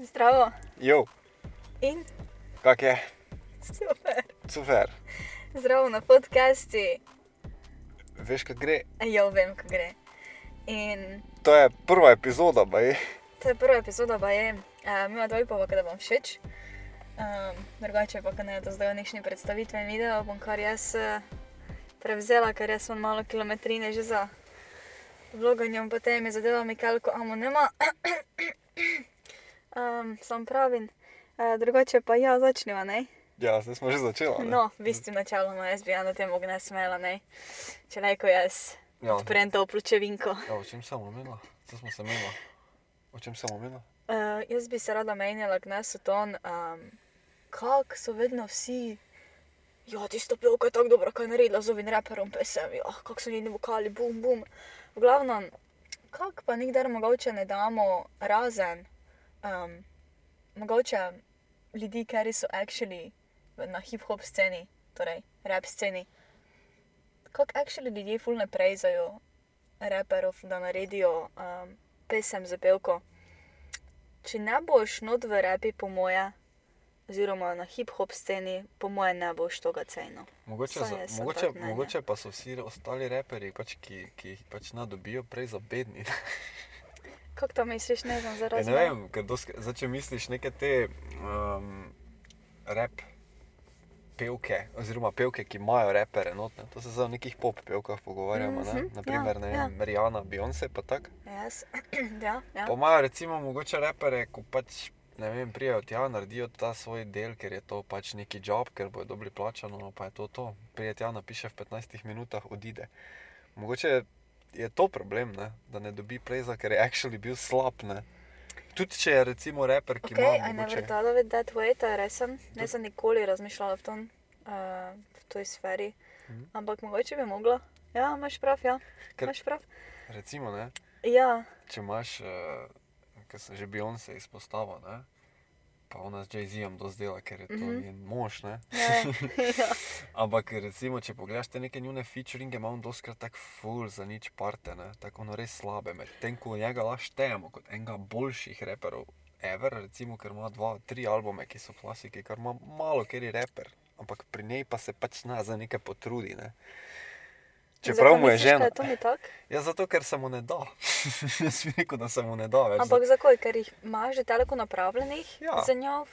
Zdravo Jo, in kak je? super. Super. Zdravo na podkastu. Veš, kaj gre? Jo, vem, kako gre. In To je prva epizoda, baj. to je prva epizoda, uh, mi dva pa, da vam všeč. Um, drugače pa, ko ne do zdaj nekšni predstavitve video, bom kar jaz uh, prevzela, ker jaz sem malo kilometrine že za vloganjem, potem je zadeva mi kalko, amo nema. Um, sam pravim. Uh, drugače pa ja, začneva, ne? Ja, zdaj smo že začeli. No, v bistvu načeloma jaz bi na tem ognja smela, ne. Če lajko jaz ja. odprem to pločevinko. ja, o čem sem omenila? Co smo se menila? O čem sem omenila? Uh, jaz bi se rada menjala gnesu ton, um, kako so vedno vsi. Ja, tisto pevka je tako dobro, kaj je naredila z ovim raperom, pesem, ja, kako so njeni vokali, bum, bum. V glavnem, kako pa nikdar mogoče ne damo razen, um, mogoče ljudi, ki so actually na hip-hop sceni, torej rap sceni. Kako actually ljudje ful ne prezajo raperov, da naredijo um, pesem za pevko. Če ne boš not v repi, po moje, oziroma na hip-hop sceni, po moje ne boš tega cenil. Mogoče, za, mogoče, mogoče pa so vsi ostali reperi, pač, ki, ki jih pač ne dobijo, prej za bedni. Kako to misliš, ne vem, Ja, zaradi ne vem, ker doske, zdaj, če misliš neke te um, rap pevke, oziroma pevke, ki imajo repere, notne. to se zdaj o nekih pop pevkah pogovarjamo, Mhm, ne? ja, naprimer ne ja. vem, Rihanna, Beyoncé pa tako. Yes. ja, ja. Pa imajo recimo mogoče repere, ko pač ne vem, prijajo tja, naredijo ta svoj del, ker je to pač neki job, ker bojo dobili plačano, no pa je to to. Prije tja napiše v 15 minutah, odide. Mogoče je to problem, ne? da ne dobi pleza, ker je actually bil slab. Ne? Tudi če je recimo reper, ki Ok, ima I never mogoče... thought of it that way, to je resen. Ne sem nikoli razmišljala v, tom, uh, v toj sferi. Mhm. Ampak mogoče bi mogla. Ja, imaš prav, ja. Ker- Imaš prav. Recimo, ne? Ja, če imaš, uh, ker sem že Beyoncé izpostavil, ne? Pa ona z Jay-Zom dozdela, ker je to mm. -hmm. njen mož. Ne? ja. ja. Ampak recimo, če pogledaš te neke njune featuringe, ima on doskrat tako full za nič parte, ne? tako ono res slabe. Medtem ko njega lahko štejemo kot enega boljših reperov ever, recimo, ker ima dva, tri albume, ki so klasiki, kar ima malo kjer reper. Ampak pri njej pa se pač zna za nekaj potrudi. Ne? Čeprav mu je žena. Je to ni tako? Ja, zato ker se mu ne da. Jaz bi rekel, da se mu ne da več. Ampak zakaj? Ker jih imaš že toliko napravljenih Ja. za njo.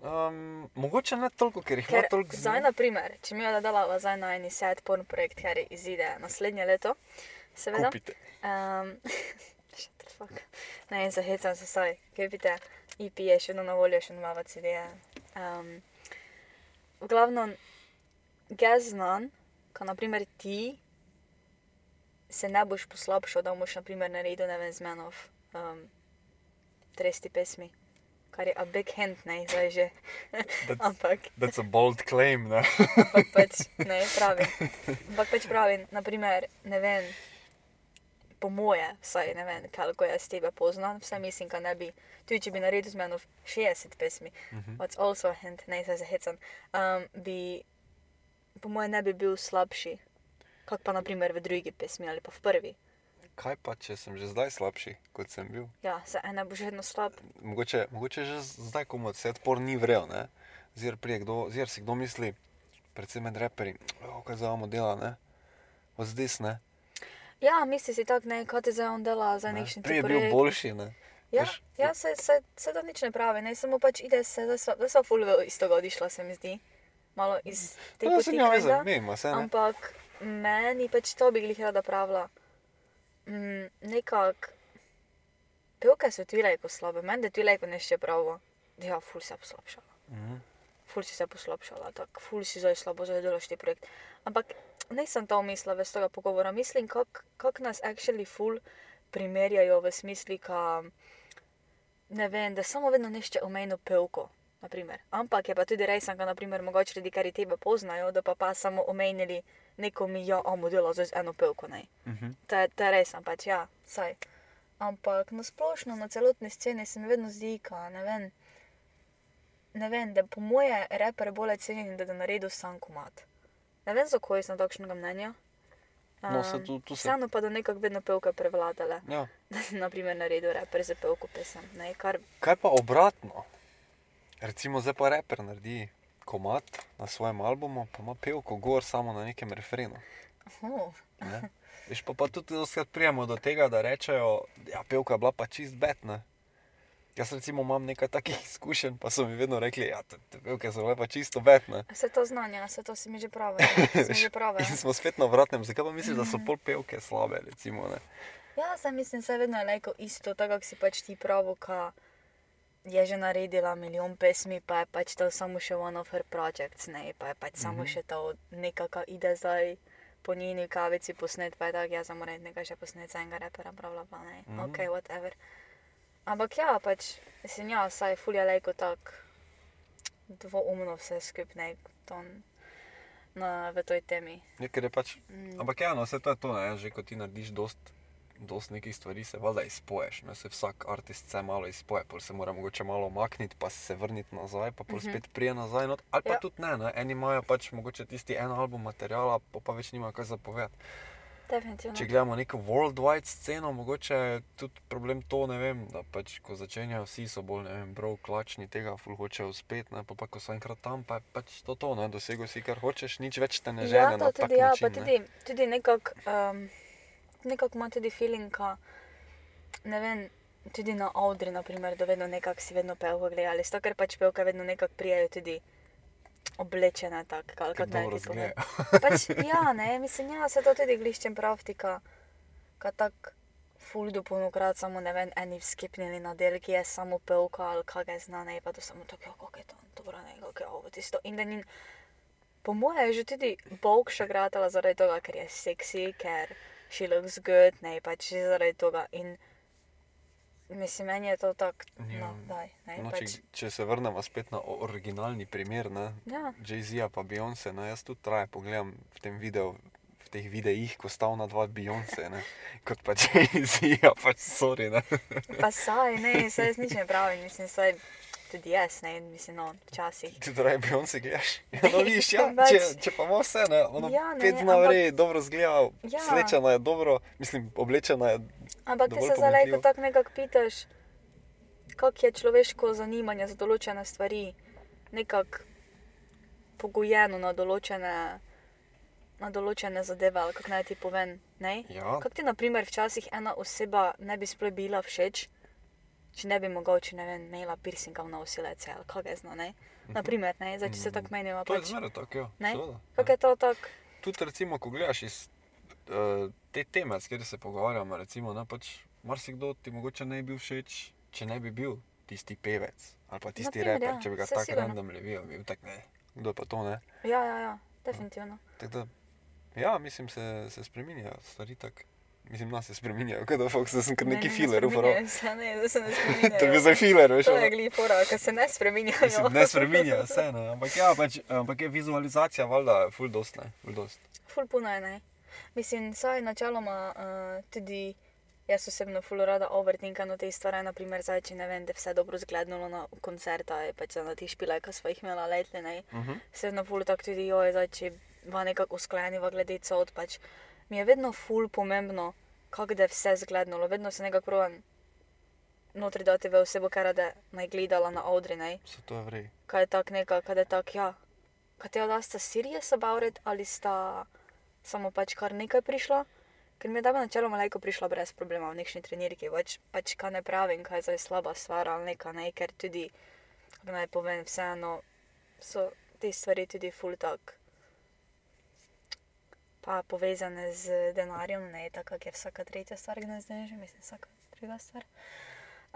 Um, mogoče ne toliko, ker jih ima toliko zdaj, na primer, če mi jo delava zdaj na eni set porn projekt, ker izide naslednje leto, seveda. Kupite. Um, shut the fuck. Ne, zahecam se saj, kupite, IP je še vedno na voljo, še nova CD. Um, v glavnem, znam, ko naprimer ti se ne boš poslabšal, da boš naprimer naredil ne vem z menov um, tresti pesmi. Kar je a big hand, ne, zdaj že. That's, Ampak that's a bold claim. Ne? Ampak pač ne pravim. Ampak pač pravim, naprimer, ne vem, po moje, vsaj ne vem, koliko jaz tebe poznam, vsaj mislim, da ne bi, tudi če bi naredil z menom 60 pesmi, Mhm. what's also a hint, ne se zahecam, um, bi, po moje ne bi bil slabši, kot pa naprimer v drugi pesmi ali pa v prvi. Kaj pa, če sem že zdaj slabši, kot sem bil? Ja, se ena bo že vedno slab. Mogoče, mogoče že zdaj, ko mu se odpor ni vrel, ne? Zir, si kdo misli, predvsem med reperi, oh, kaj zavamo dela, ne? Od zdaj ne. Ja, misli si tako, ne, kot je zdaj on dela za ne? nekšni Prije je bil boljši, ne? Ja, Veš, ja se, se, se to nič ne pravi, ne samo pač ide se, da so, da so fulve iz tega odišla, se mi zdi. Malo iz te No, poti se nima veze, kinda. vem, a se ne. Ampak meni pač to bi glih rada pravila. Mm, nekak, pevke so ti lajko slabe, meni da ti lajko nešče pravo. Ja, ful se je poslabšala. Mhm. Ful si se poslabšala, tako ful si zdaj slabo zavedela ti projekt. Ampak nisem to mislila več tega pogovora. Mislim, kako kak nas actually ful primerjajo v smislu, ka, ne vem, da samo vedno nešče omejno pevko. Naprimer. Ampak je pa tudi res, da naprimer, mogoče ljudi, ki tebe poznajo, da pa, pa samo omenili neko mi, ja, amo delo z eno pevko. Ne. Mhm. To je, to je res, pač ja, saj. Ampak na splošno, na celotni sceni se mi vedno zdi, ka, ne vem, ne vem, da po moje reper bolj cenjen, da da naredi sam komat. Ne vem, zakaj sem takšnega mnenja. No, se tu- tu se- Vseeno pa da nekako vedno pevke prevladale. Ja. Naprimer naredil reper za pevko pesem. Ne, kar Kaj pa obratno? Recimo, zdaj pa reper naredi komat na svojem albumu, pa ima pevko gor samo na nekem refrenu. oh, ne. Veš pa, pa tudi dostakrat prijemo do tega, da rečejo, ja, pevka je bila pa čist betna. Jaz recimo imam nekaj takih izkušenj, pa so mi vedno rekli, ja, te, te pevke so bile pa čisto betne. vse to znanje, vse to si mi že pravi. In smo spet na vratnem, zakaj pa misliš, da so pol pevke slabe, recimo, ne? Ja, sem mislim, je vedno lajko isto, tako kot si pač ti pravi, ka je že naredila milijon pesmi, pa je pač to samo še one of her projects, ne, pa je pač Mhm. samo še to nekaj, kar ide zdaj po njeni kavici posnet, pa je tako, jaz sem moral nekaj še posnet za enega repera, bla bla bla, ne, Mhm. ok, whatever. Ampak ja, pač, mislim, ja, saj fulja lajko tako dvoumno vse skupaj, to na, v toj temi. Ja, ker je pač, Mm. ampak ja, no, vse to je to, ne, že ko ti narediš dost, dost nekih stvari, se valjda izpoješ, ne, se vsak artist se malo izpoje, pol se mora mogoče malo omakniti, pa se vrniti nazaj, pa pol Mhm. spet prije nazaj, not, ali pa Ja. tudi ne, ne, eni imajo pač mogoče tisti en album materiala, pa pa več nimajo kaj zapovedati. Definitivno. Če gledamo neko worldwide sceno, mogoče je tudi problem to, ne vem, da pač ko začenjajo vsi so bolj, ne vem, brov, klačni tega, ful hočejo uspeti, ne, pa, pa ko so enkrat tam, pa je pač to to, ne, dosegel si kar hočeš, nič več te ne žene Ja, to tudi, ja, način, pa ne. tudi, tudi nekako um, nekak ima tudi feeling, ka, ne vem, tudi na Audri, naprimer, da vedno nekako si vedno pevko gledali, zato ker pač pevke vedno nekako prijajo tudi oblečene tako, naj dobro ti povem. izgledajo. Pač, ja, ne, mislim, ja, se to tudi gliščem pravtika, ka tak ful dopolnokrat samo, ne vem, eni skipnili na del, ki je samo pevka ali kaj je zna, ne, pa to samo tako, ja, kako je to, dobro, ne, kako je ovo, tisto. In da ni, po moje je že tudi Bog še gratala zaradi tega, ker je seksi, ker she looks good, ne, pač že zaradi tega. In mislim, meni je to tako, Ja. no, daj, ne, No, pač, če, če se vrnemo spet na originalni primer, ne, ja, Jay-Z pa Beyoncé, ne, jaz tudi traje pogledam v tem videu, v teh videih, ko sta ona dva Beyoncé, ne, kot pa Jay-Z, pač sorry, ne. pa saj, ne, saj jaz nič ne pravim, mislim, saj tudi jaz, ne, mislim, no, včasih. Ti torej Beyoncé gledaš? Ja, no, vidiš, ja, Pač- če, če pa ima vse, ne, ono Ja, ne, pet zna ampak- dobro zgleda, Ja. slečena je dobro, mislim, oblečena je, Ampak ti se zdaj pomanjkljivo. lahko tako nekako pitaš, kako je človeško zanimanje za določene stvari nekako pogojeno na določene, na določene zadeve, ali kako naj ti povem. Ne? ja, Kako ti, na primer, včasih ena oseba ne bi sploh bila všeč, če ne bi mogoče, ne vem, imela piercinga v nosilece ali kaj je zna, ne? Naprimer, ne, zdaj če se tako menimo, Mhm. to je pač. zmeraj tako, ja, Ne? Kako je to tako? Tudi recimo, ko gledaš iz uh, te teme, s katero se pogovarjamo, recimo, ne, pač marsikdo ti mogoče ne bi bil všeč, če ne bi bil tisti pevec ali pa tisti primer, reper, ja, če bi ga tako random levijo, bi bil tak ne, kdo je pa to ne. Ja, ja, ja, definitivno. Tako da, ja, mislim, se, se spreminjajo stvari tako. Mislim, nas se spreminjajo, kot da Fox, da sem kar Ne, neki ne, ne filer uporabil. se, Ne, da se ne spreminjajo. To je bil za filer, veš. To ono. je glifora, ki se ne spreminjajo. Mislim, ne spreminja se, ne. ampak, ja, pač, ampak je vizualizacija, valjda, full dost, ne, full dost. Ful puno je, ne. Mislim, saj načeloma uh, tudi jaz osebno ful rada overtinkam na te stvari, naprimer, zdaj, če ne vem, da je vse dobro zgledalo na koncerta, je pač na tih špilaj, ki smo jih imela letle, ne. Uh -huh. Sedno ful tako tudi, joj, zdaj, če va nekako usklajeniva glede cod, pač mi je vedno ful pomembno, kako da je vse zgledalo, vedno se nekako provam notri dati v osebo, kar da naj gledala na Audrey, ne. Se to je vrej. kaj je tako neka, kaj je tako, ja, kaj te da sta serious about it ali sta samo pač kar nekaj prišla. Ker mi je dobro načeloma lajko prišla brez problema v nekšni trenirki, pač, pač kaj ne pravim, kaj je zdaj slaba stvar ali neka, ne, ker tudi, kako naj povem, vseeno so te stvari tudi full tak. Pa povezane z denarjem, ne tako, kot je vsaka tretja stvar, ki ne zdaj že, mislim, vsaka druga stvar.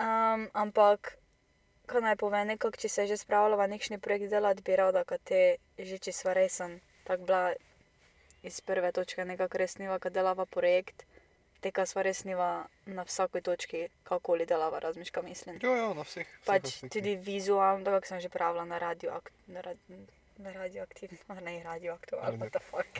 Um, ampak kaj naj povem, nekako, če se je že spravljala nekšni projekt delati, bi rada, da te že če sva resen, tako bila iz prve točke nekako resniva, kad delava projekt, tega sva resniva na vsaki točki, kakoli delava, razmišljam, mislim. Ja, ja, na vseh. vseh Pač aspektih. tudi vizualno, tako sem že pravila na radio, na, rad, na radioaktivno, ne radioaktivno, ali Radio- pa ta fuck.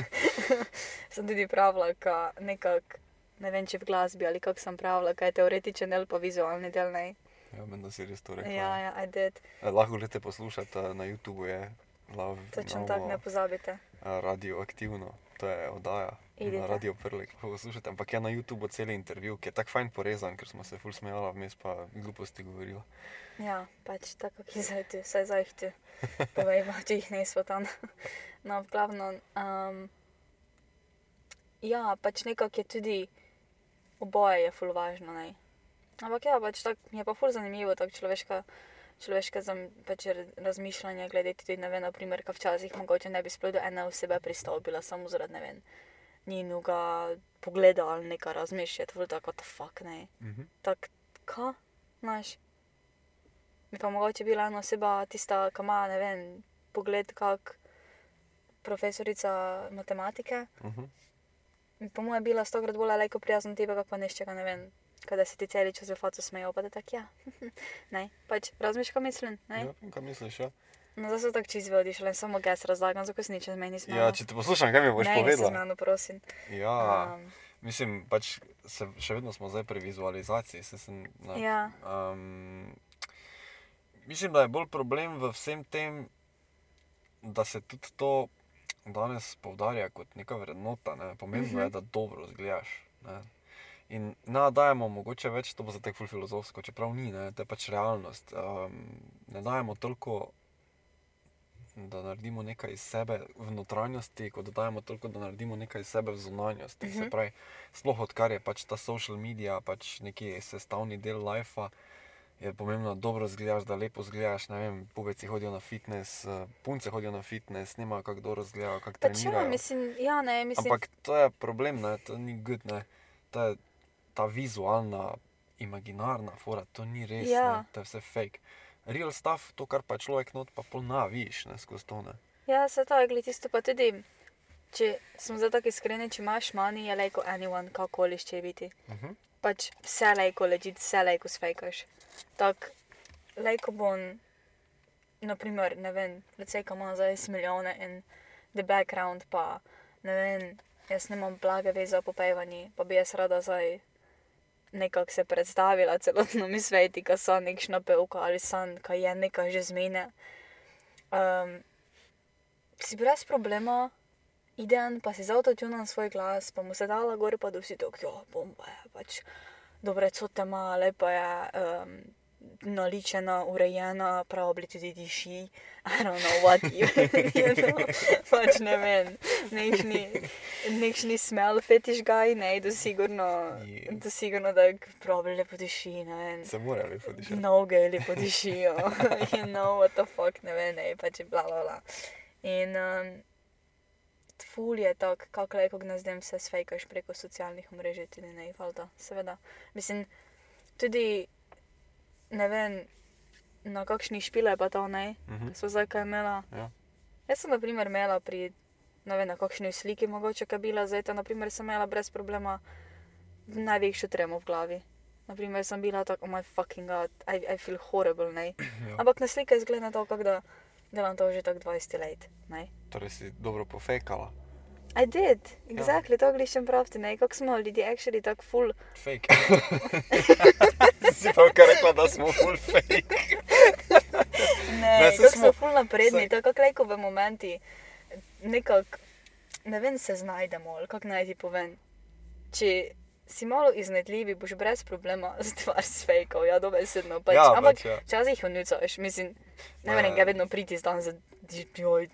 sem tudi pravila, ka nekako, ne vem če v glasbi ali kako sem pravila, kaj je teoretičen del pa vizualni del, ne. Ja, meni da si res to rekel. Ja, ja, I did. Eh, Lahko greste poslušati na YouTubu, je Love Točno tako, ne pozabite. radioaktivno, to je oddaja. Na idite. radio prlik, lahko poslušate, ampak je na YouTubu cel intervju, ki je tako fajn porezan, ker smo se ful smejala, vmes pa gluposti govorila. Ja, pač tako, ki zdaj tu, vsaj zdaj jih tu. Povejmo, če jih nismo tam. No, glavno. Um, ja, pač nekako je tudi oboje je ful važno. Ne? Ampak ja, pač tako mi je pa ful zanimivo, tako človeška. Človeške pač razmišljanje glede tudi, ne vem, naprimer, kaj včasih mogoče ne bi sploh do ene osebe pristopila, samo zaradi, ne vem, njenega pogleda ali nekaj razmišljati, ful tako, what the fuck, ne. Mhm. Tako, kaj, znaš. Bi pa mogoče bila ena oseba tista, ki ima, ne vem, pogled kak profesorica matematike. Mhm. Bi po mojem bila stokrat bolj lajko prijazna tebe, kako pa neščega, ne vem. Kada se ti celi čas v facu smejo, pa da tak ja. ne, pač razmišljam, kaj mislim, ne. Ja, kaj misliš, ja? No, zdaj so tako čisto odišli, samo gas razlagam, zakaj se nič z meni smejo. Ja, če te poslušam, kaj mi boš ne, ne, se povedala? zmeno, prosim. Ja, Um, mislim, pač se, še vedno smo zdaj pri vizualizaciji. Se sem, na, ja, um, mislim, da je bolj problem v vsem tem, da se tudi to danes poudarja kot neka vrednota. Ne? Pomembno uh -huh. je, Mhm. da dobro zgledaš. Ne? In ne dajemo mogoče več, to bo zdaj tako filozofsko, čeprav ni, ne? to je pač realnost. Um, ne dajemo toliko, da naredimo nekaj iz sebe v notranjosti, kot da dajemo toliko, da naredimo nekaj iz sebe v zunanjosti. Uh -huh. Se Mhm. pravi, sploh odkar je pač ta social media pač neki sestavni del lajfa, je pomembno, da dobro zgledaš, da lepo zgledaš. Ne vem, pubeci hodijo na fitness, eh, punce hodijo na fitness, nima kako dobro zgledajo, kako pač ja, trenirajo. mislim, ja, ne, mislim. Ampak to je problem, ne? to ni good, ne? to je ta vizualna, imaginarna fora, to ni res, Ja. ne? to je vse fake. Real stuff, to, kar pa človek not, pa pol naviš, ne skozi to. Ne? Ja, se to je glede tisto, pa tudi, če smo zdaj tako iskreni, če imaš money, je lajko anyone, kakoli še biti. Uh -huh. Pač vse lajko leži, vse lajko sfejkaš. Tako, lajko bom, naprimer, ne vem, recimo, ko ima zdaj milijone in the background, pa ne vem, jaz nimam blage veze o popevani, pa bi jaz rada zdaj nekako se predstavila celotno mi sveti, ka so nekšna pevka ali san, ka je neka že zmene. Um, si brez problema, idem pa si zautotunam svoj glas, pa mu se dala gor, pa da vsi tako, jo, bomba je, pač dobre cote ima, lepa je, um, naličena, urejena, bi tudi diši, I don't know what you, you know, pač ne vem, nekšni, nekšni smell fetiš gaj, ne, da sigurno, Je. da sigurno, da bi lepo diši, ne vem. Se mora lepo dišati. Noge lepo dišijo, you know what the fuck, ne vem, ne, pač bla bla bla. In um, ful je tako, kako lepo nas zdaj vse svejkaš preko socialnih mrež, tudi ne, valjda, seveda. Mislim, tudi, ne vem, na kakšni špile pa to ne, Uh -huh. so zdaj kaj imela. Ja. Jaz sem, na primer, imela pri, ne vem, na kakšni sliki, mogoče kabila, zdaj ta, na primer, sem imela brez problema največjo tremo v glavi. Naprimer, sem bila tako, oh my fucking god, I, I feel horrible, ne. Ja. Ampak na slike izgleda to, kot da delam to že tako 20 let, ne. Torej si dobro pofekala. I did, exactly, to glišem pravti, ne, kako smo ljudje actually tako full. Fake. si pa kar rekla, da smo full fake. Ne, Ne, kako smo- so full napredni, saj- tako kako v momenti nekako, ne vem, se znajdemo, ali kako naj ti povem. Če si malo iznedljivi, boš brez problema stvar s fejkov, ja, dobesedno. Pač. Ja, Ampak pač, ja. včasih jo nucaš, mislim, ne vem, ga vedno priti zdan za, joj,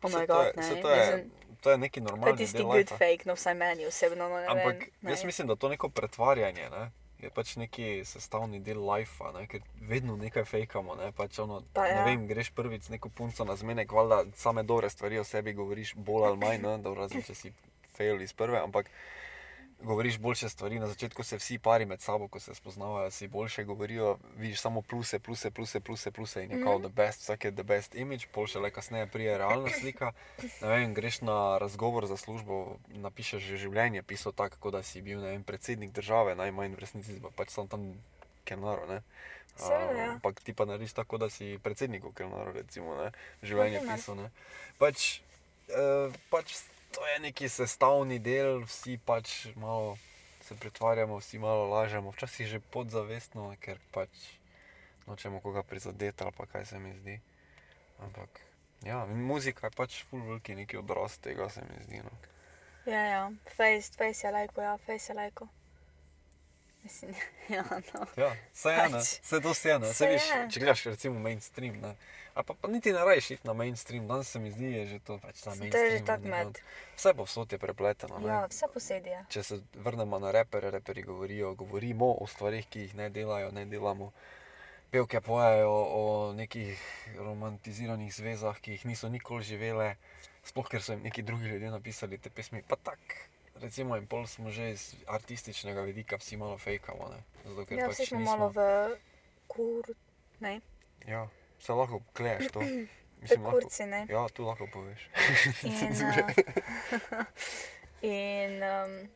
pa oh ne. to je- Mislim, To je neki To je normalni tisti good fake, no vsaj meni osebno. No, ne Ampak vem, ne. jaz mislim, da to neko pretvarjanje ne, je pač neki sestavni del lifea, ne, ker vedno nekaj fejkamo. Ne, pač ono, Pa ne ja. vem, greš prvič neko punco na zmenek, valjda same dobre stvari o sebi govoriš bolj ali manj, ne, da razen če si fail iz prve, ampak govoriš boljše stvari. Na začetku se vsi pari med sabo, ko se spoznavajo, si boljše govorijo, vidiš samo pluse, pluse, pluse, pluse, pluse in je kao Mhm. the best, vsak je the best image, pol še le kasneje prije realna slika. Ne vem, greš na razgovor za službo, napišeš že življenje, pisal tako, kot da si bil vem, predsednik države, najmanj v resnici pa pač sem tam kenaro. Ne? Seveda, ja. Ampak ti pa narediš tako, da si predsednik v Kelnaru, recimo, ne? življenje pisal. Ne? Pač, uh, pač to je neki sestavni del, vsi pač malo se pretvarjamo, vsi malo lažemo, včasih že podzavestno, ker pač nočemo koga prizadeti ali pa kaj se mi zdi. Ampak ja, muzika je pač full veliki neki odraz tega, se mi zdi. No. Ja, ja, face, face je lajko, ja, face je lajko. Mislim, ja, no. Ja, vse ena, Pač. vse to je ena. Se viš, je. če gledaš recimo mainstream, ne. A pa, pa niti ne rajš iti na mainstream, danes se mi zdi, je že to pač ta To mainstream. je že tak med. Vse povsod je prepleteno. ne. Ja, vse posedi je. Če se vrnemo na repere, reperi govorijo, govorimo o stvarih, ki jih ne delajo, ne delamo. Pevke pojejo o nekih romantiziranih zvezah, ki jih niso nikoli živele, sploh ker so jim neki drugi ljudje napisali te pesmi. Pa tako, recimo, in pol smo že iz artističnega vidika vsi malo fejkamo. ne. Zato, ker Ja, pač smo nismo- malo v kur, ne, Ja, se lahko kleješ to. Mislim, lahko, kurci, ne. ja, tu lahko poveš. In, uh, in um,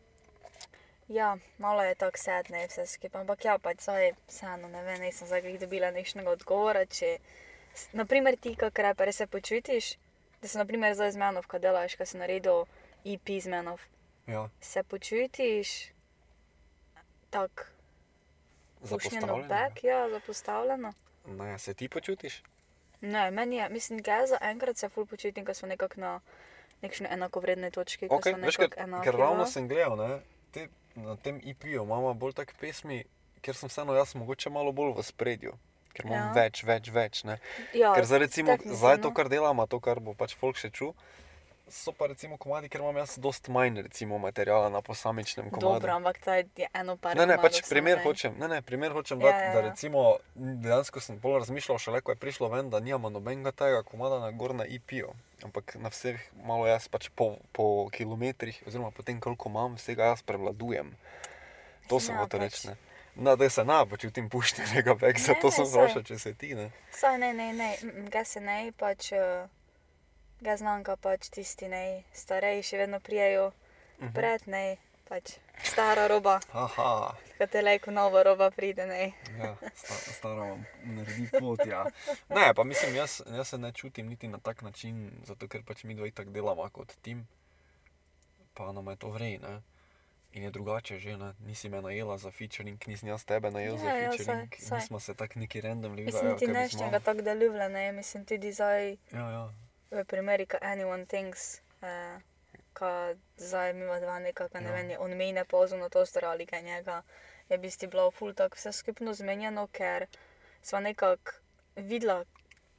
ja, malo je tako sedne vse skupaj, ampak ja, pač zdaj vseeno ne vem, nisem zdaj dobila nekšnega odgovora, če, naprimer ti, kak reper se počutiš, da se naprimer zdaj z menov, kad delaš, kad si naredil EP z menov, Ja, se počutiš tako pušnjeno zapostavljeno. back, ja, zapostavljeno. Ne, se ti počutiš? Ne, meni je, mislim, da za enkrat se ful počutim, ko smo nekako na nekšni enakovredni točki, Okay, veš, ker, enaki. ker ravno no. sem gledal, ne, te, na tem IP-ju imamo bolj take pesmi, ker sem vseeno jaz mogoče malo bolj v spredju. Ker imam Ja. ja. več, več, več. Ne. Ja, Ker zdaj recimo, zdaj to, kar delamo, to, kar bo pač folk še čul, so pa recimo komadi, ker imam jaz dost manj recimo materiala na posamičnem komadu. Dobro, ampak to je eno par. Ne, ne, pač primer ne. hočem, ne, ne, primer hočem Ja, dati, ja, da ja. recimo dejansko sem bolj razmišljal šele, ko je prišlo ven, da nimamo nobenega tega komada na gor na IP-ju. Ampak na vseh malo jaz pač po, po kilometrih, oziroma po tem, koliko imam, vsega jaz prevladujem. To sem Ja, hotel pač. reči. Na, da se na počutim Ne, zato sem vprašal, če se ti ne. Saj ne, ne, ne, ga se ne, pač uh, ga znam, ka pač tisti ne, starejši vedno prijajo Mhm. pred ne, pač stara roba, Aha, kad te lejko nova roba pride ne. ja, sta, staro vam naredi pot. Ja. Ne, pa mislim, jaz, jaz se ne čutim niti na tak način, zato ker pač mi dva tako delamo kot tim, pa nam je to vrej. Ne? In je drugače že, ne? nisi me najela za featuring, nisem jaz tebe najel za Ja, ja, featuring, saj, saj. nismo se tako neki random ljudje. Mislim, ti neščega tako da ljubile, ne, mislim tudi zdaj Ja, ja. V primeri, ka anyone thinks, eh, ka zdaj ima dva nekako, ne Ja. vem, je on mene pozval na to stvar ali kaj njega, je bisti bilo ful tako vse skupno zmenjeno, ker sva nekako videla,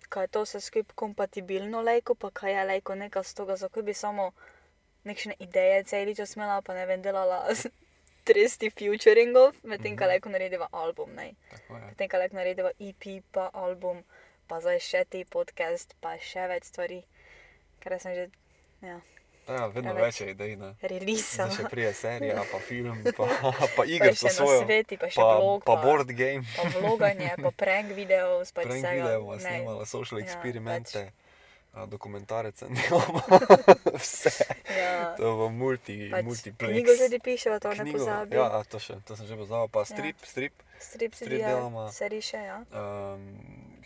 kaj je to vse skup kompatibilno lejko, pa kaj je lejko neka z toga, zakaj bi samo nekšne ideje celi čas imela, pa ne vem, delala 30 featuringov, medtem ko Mhm. lejko narediva album, ne. Potem, ko lahko narediva EP, pa album, pa zdaj še ti podcast, pa še več stvari, ker sem že ja, Ja, vedno več je idej. ne. Da še prije serija, pa film, pa, pa Pa igre so na svojo. sveti, pa še Pa, blog, pa board game. pa vloganje, pa prank video, pač Prank vsega. video, ne. snimala social Ja, eksperimente, ja, dokumentarce, delamo vse. Ja, To bo multi, pač multiplex. knjigo tudi piševa, to ne pozabi. Ja, to, še, to sem že pozabil, pa strip, ja. strip. Strip strip tudi delamo. se riše, ja. Um,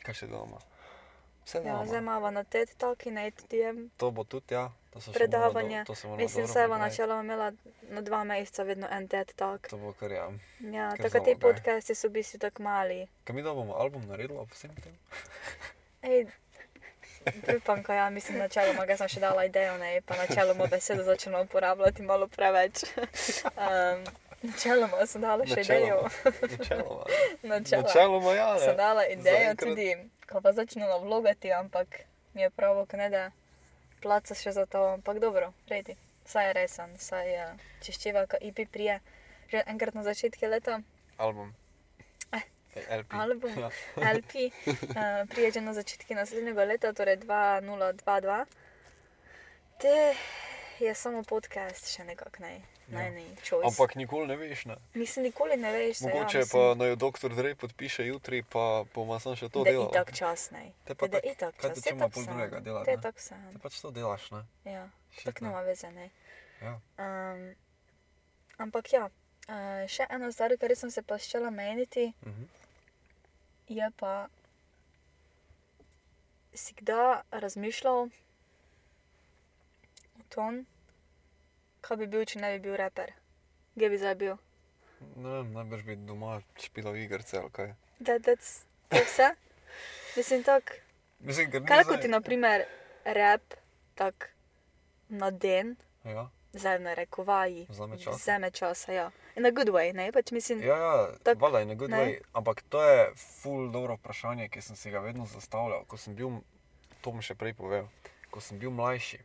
kaj še delamo? Vse Ja, zdaj imamo na TED Talki, na ATM, To bo tudi, ja. Predavanje. Do, Mislim, se bo načeloma imela na dva meseca vedno en TED Talk. To bo kar ja. Ja, tako ti podcasti so v bistvu tako mali. Kaj mi da bomo album naredili ob vsem tem? Ej, Pripam, ko ja mislim načeloma, ga sem še dala idejo, ne, pa načeloma besedo začela uporabljati malo preveč. Um, načeloma sem dala še idejo. Načeloma. Načeloma Načeloma, ja. sem Ne. dala idejo Zaenkrat- tudi, ko pa začela vlogati, ampak mi je pravo, ne da placa še za to, ampak dobro, redi. Saj je resen, saj je čiščeva, ko IP prije, že enkrat na začetku leta, Album. Eh, LP. album. Ja. LP, uh, prije že na začetku naslednjega leta, torej 2022. Te je samo podcast, še nekako ne, Ja. choice. Ampak nikoli ne veš, ne. Mislim, nikoli ne veš, saj Mogoče ja, pa naj jo doktor Drej podpiše jutri, pa bomo samo še to delali. itak čas, ne. Te pa Da je tak- čas, te če ima pol drugega je ne? tako sam. Te pač to delaš, ne? Ja, ne. nema veze, ne. Ja. Um, ampak ja, uh, še ena stvar, kar sem se pa ščela meniti, Mhm. je pa, si kdaj razmišljal o tom, kaj bi bil, če ne bi bil raper? Kje bi zdaj bil? Ne vem, najbrž bi doma špilal igrice ali kaj. Da, da, to je vse? Mislim, tako. Mislim, Kaj zdaj- ti, na primer, rap, tako na den, Ja. zdaj v narekovaji, Vzame časa. vzame časa, ja. In na good way, ne, pač mislim, Ja, ja Tak, valjda je na good ne. way. Ampak to je ful dobro vprašanje, ki sem si ga vedno zastavljal. Ko sem bil, to bom še prej povedal, ko sem bil mlajši,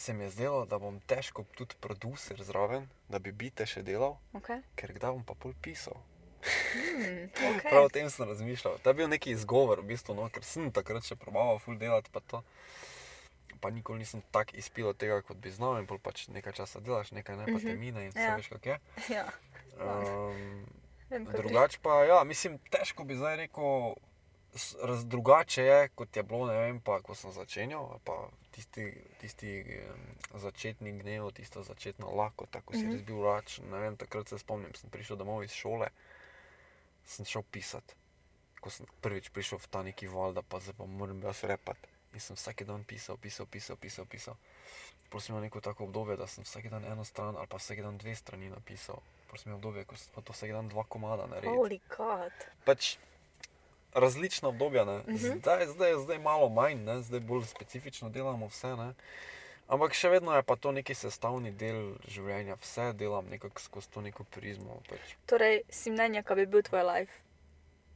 se mi je zdelo, da bom težko tudi producer zraven, da bi bite še delal, okay. ker kdaj bom pa pol pisal. Hmm, okay. Prav o tem sem razmišljal. To je bil neki izgovor, v bistvu, no, ker sem takrat še probaval ful delati, pa to. Pa nikoli nisem tako izpil od tega, kot bi znal, in pol pač nekaj časa delaš, nekaj ne, pa Mhm. te mine in vse Ja. veš, kako je. ja, Um, vem, drugače pa, ja, mislim, težko bi zdaj rekel, raz, drugače je, kot je bilo, ne vem, pa ko sem začenjal, pa tisti, tisti začetni gnev, tisto začetno lako, tako si Mhm. res bil. Ne vem, takrat se spomnim, sem prišel domov iz šole, sem šel pisati. Ko sem prvič prišel v ta neki val, da pa zdaj pa moram jaz repati. In sem vsak dan pisal, pisal, pisal, pisal. pisal. Prosim, imel neko tako obdobje, da sem vsak dan eno stran ali pa vsak dan dve strani napisal. Prosim, imel obdobje, ko sem pa to vsak dan dva komada naredil. Holy god. Pač različna obdobja, ne. Mhm. Zdaj, zdaj, zdaj malo manj, ne. zdaj bolj specifično delamo vse. Ne. Ampak še vedno je pa to neki sestavni del življenja, vse delam nekako skozi to neko prizmo. Pač. Torej, si mnenja, kaj bi bil tvoj life?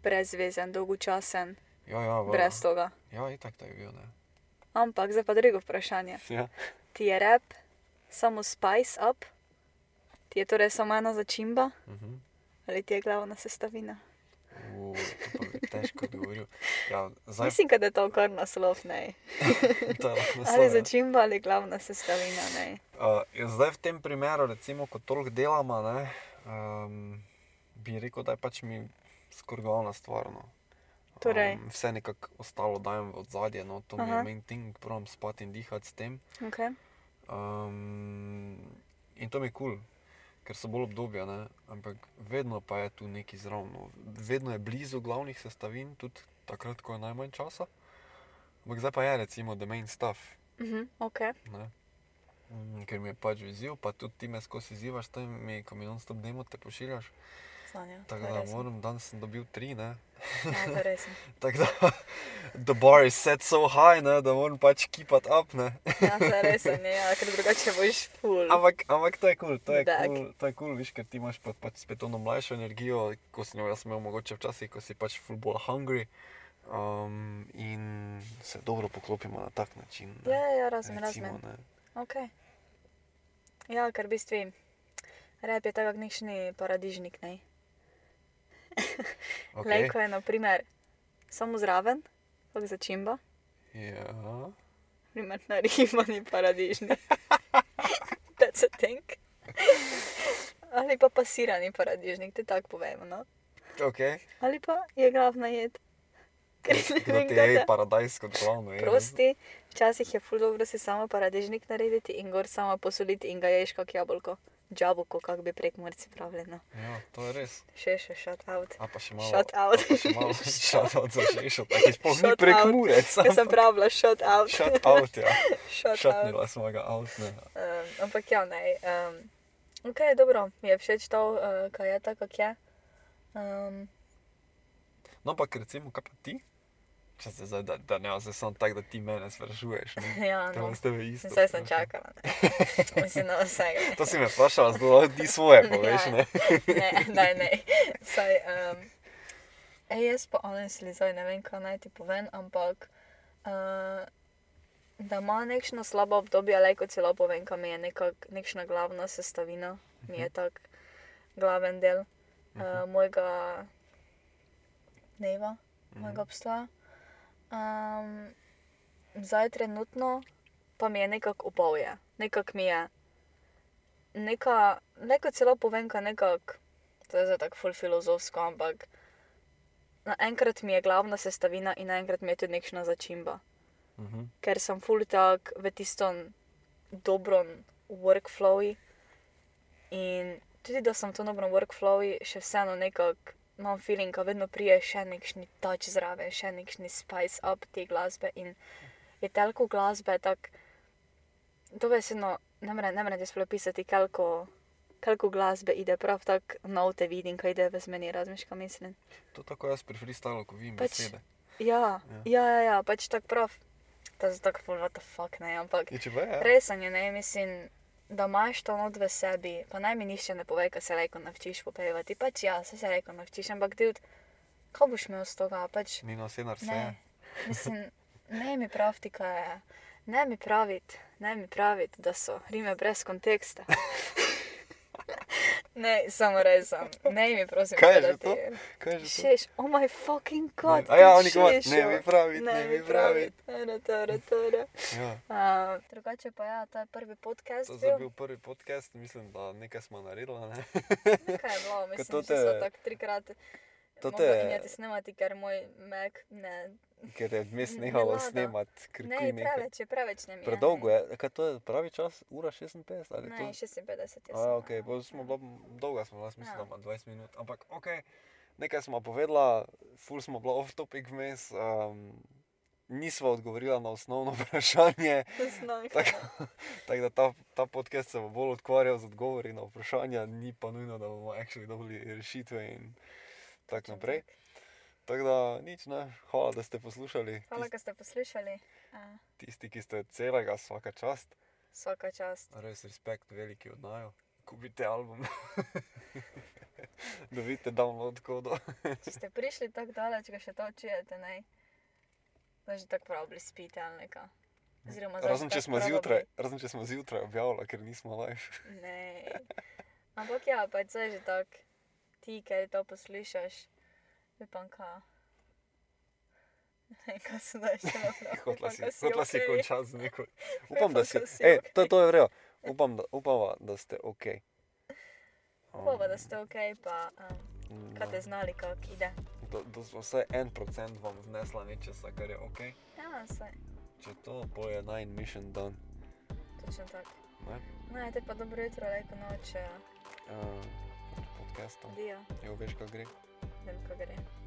Brezvezen, dolgočasen, Ja, ja, v, brez toga. ja, itak da je bil. Ne. Ampak zdaj pa drugo vprašanje. Ja. Ti je rap samo spice up, ti je torej samo ena začimba Mhm. ali ti je glavna sestavina? U, težko odgovoril. Ja, zdaj, Mislim, da je to kar naslov, to lahko Ali naslov, ja. začimba ali glavna sestavina, ne. Uh, zdaj v tem primeru, recimo, ko toliko delamo, ne, um, bi rekel, da je pač mi skoraj glavna stvar. No. Torej? Um, vse nekako ostalo dajem v ozadje, no, to mi Aha. je main thing, provam spati in dihati s tem. Okay. Um, in to mi je kul, cool, ker so bolj obdobja, ne, ampak vedno pa je tu neki zraven. No. Vedno je blizu glavnih sestavin, tudi takrat, ko je najmanj časa. Ampak zdaj pa je recimo the main stuff. Mhm, okay. Ne? Mm, Ker mi je pač viziv, pa tudi ti me skozi izzivaš, tam mi, ko mi non-stop demo te pošiljaš. Sanja, Tako da moram, danes sem dobil tri, ne. Ja, res. Tako da, the bar is set so high, ne, da moram pač keep it up, ne. Ja, to je res, ne, ja, ker drugače boš full. Ampak, ampak to je kul, cool, to je kul, cool, to je kul, cool, viš, ker ti imaš pa, pač spet ono mlajšo energijo, ko sem jo jaz imel mogoče včasih, ko si pač full bolj hungry. Um, in se dobro poklopimo na tak način. ne, Ja, ja, razumem, razumem. Okay. Ja, ker v bistvu rep je tako nekšni paradižnik, ne. Okay. Lejko je, na primer, samo zraven, kot začimba, Ja. primer naribani paradižnik. That's a thing. Ali pa pasirani paradižnik, te tako povemo, no. Okay. Ali pa je glavna jed. Ker ne Kdo vem, ti kaj je da- paradajz kot glavno? je? Prosti, včasih je ful dobro si samo paradižnik narediti in gor samo posoliti in ga ješ kot jabolko. Džabolko, kako bi prek morci pravili. No. Ja, to je res. Še še shut out. A pa še malo. Shut out. pa shut out za žešo, tako je sploh ni prek murec. Jaz sem pravila shut out. Shut out, ja. Šatnila smo ga out, ne. Um, ampak ja, ne. Um, ok, dobro, mi je všeč to, uh, kaj je tako, kak je. Um, No, ampak recimo, kaj pa ti? Če se zdaj, da, da ne, zdaj sem tak, da ti mene sprašuješ. Ne? ja, no. je s tebe isto. Zdaj sem čakala. Mislim, na vsega. To si me vprašala, lahko ti svoje poveš, Ja. ne? ne, ne, ne. Saj, um, ej, jaz pa honestly zdaj ne vem, kaj naj ti povem, ampak uh, da ima nekšno slabo obdobje, le kot celo povem, kaj mi je nekak, nekšna glavna sestavina, mi je tak glaven del uh, mojega dneva, mojega obstoja. Um, zdaj trenutno pa mi je nekako upavje, nekako mi je neka, neko celo povem, kaj nekako, to je zdaj tako ful filozofsko, ampak naenkrat mi je glavna sestavina in naenkrat mi je tudi nekšna začimba. Mhm. Ker sem ful tak v tistem dobrom workflowu in tudi da sem v tom dobrem workflowu, še vseeno nekako imam feeling, da vedno prije še nekšni touch zraven, še nekšni spice up te glasbe in je telko glasbe tako, to vesno, ne morem, ne morem ti sploh pisati, koliko, koliko glasbe ide, prav tako note vidim, kaj ide v zmeni, razmišljam, kaj mislim. To tako jaz pri freestylu, ko vidim Pač- besede. Ja, ja, ja, ja pač tako prav. To je tako, what the fuck, ne, ampak Je če pa je. resanje, ne, mislim, da imaš to not v sebi, pa naj mi nišče ne pove, kaj se reko navčiš popevati, pač ja, se se reko navčiš, ampak ti, kaj boš imel z toga, pač Nino Senar se ne, mislim, ne mi praviti, kaj je, ne mi praviti, ne mi praviti, da so rime brez konteksta. Ne, samo resam, ne mi prosim Kaj je že to? Kaj je že to? Šeš, oh my fucking god. a ja, ti oni govorijo, ne mi praviti, ne mi praviti. Tore, tore, tore. Ja. Uh, drugače pa ja, to je prvi podcast. To je bil prvi podcast, mislim, da nekaj smo naredili. Ne? Nekaj je bilo, mislim, to da te- so tako trikrat. to te- injati snemati, ker moj Mac ne. Ker je vmes Ne nehalo vlada. snemati, ker Ne, kuj nekaj. preveč je, preveč ne mi. Predolgo je, kaj to je pravi čas, ura 56 ali Ne, to? 56 je. A, samo, ok, ja. bolj smo bila, dolga smo bila, mislim, Ja. da ima 20 minut, ampak ok, nekaj smo povedala, ful smo bila off topic vmes, um, nisva odgovorila na osnovno vprašanje, tako tak da ta, ta podcast se bo bolj ukvarjal z odgovori na vprašanja, ni pa nujno, da bomo actually dobili rešitve in tako naprej. tako. Tako da nič, ne, hvala, da ste poslušali. Hvala, da ste poslušali. Uh, tisti, ki ste celega, vsaka čast. vsaka čast. Res respekt veliki od najo. Kupite album. Dobite download kodo. Če ste prišli tako daleč, ga še to čujete, ne. Da že tako prav spite ali neka. Razen če, zjutraj, razen če smo zjutraj objavili, ker nismo live. Ne. Ampak ja, pa je že tako, ti, ker to poslušaš, upam, ka. Ne, kaj se da še naprej. Hotla si, hotla si okej. končati z neko. Upam, da si. si Ej, to, okej. to je vrejo. Upam, da, upava, da ste ok. Upam, da ste ok, pa um, kaj te znali, kako ide. da smo vsaj en procent vam vnesla nečesa, kar je ok. Ja, saj, Če to, bo je nine mission done. točno tako. Ne? No, te pa dobro jutro, lejko noč, Uh, podcastom. dio, Jo, veš, kaj gre. Vem, kako gre.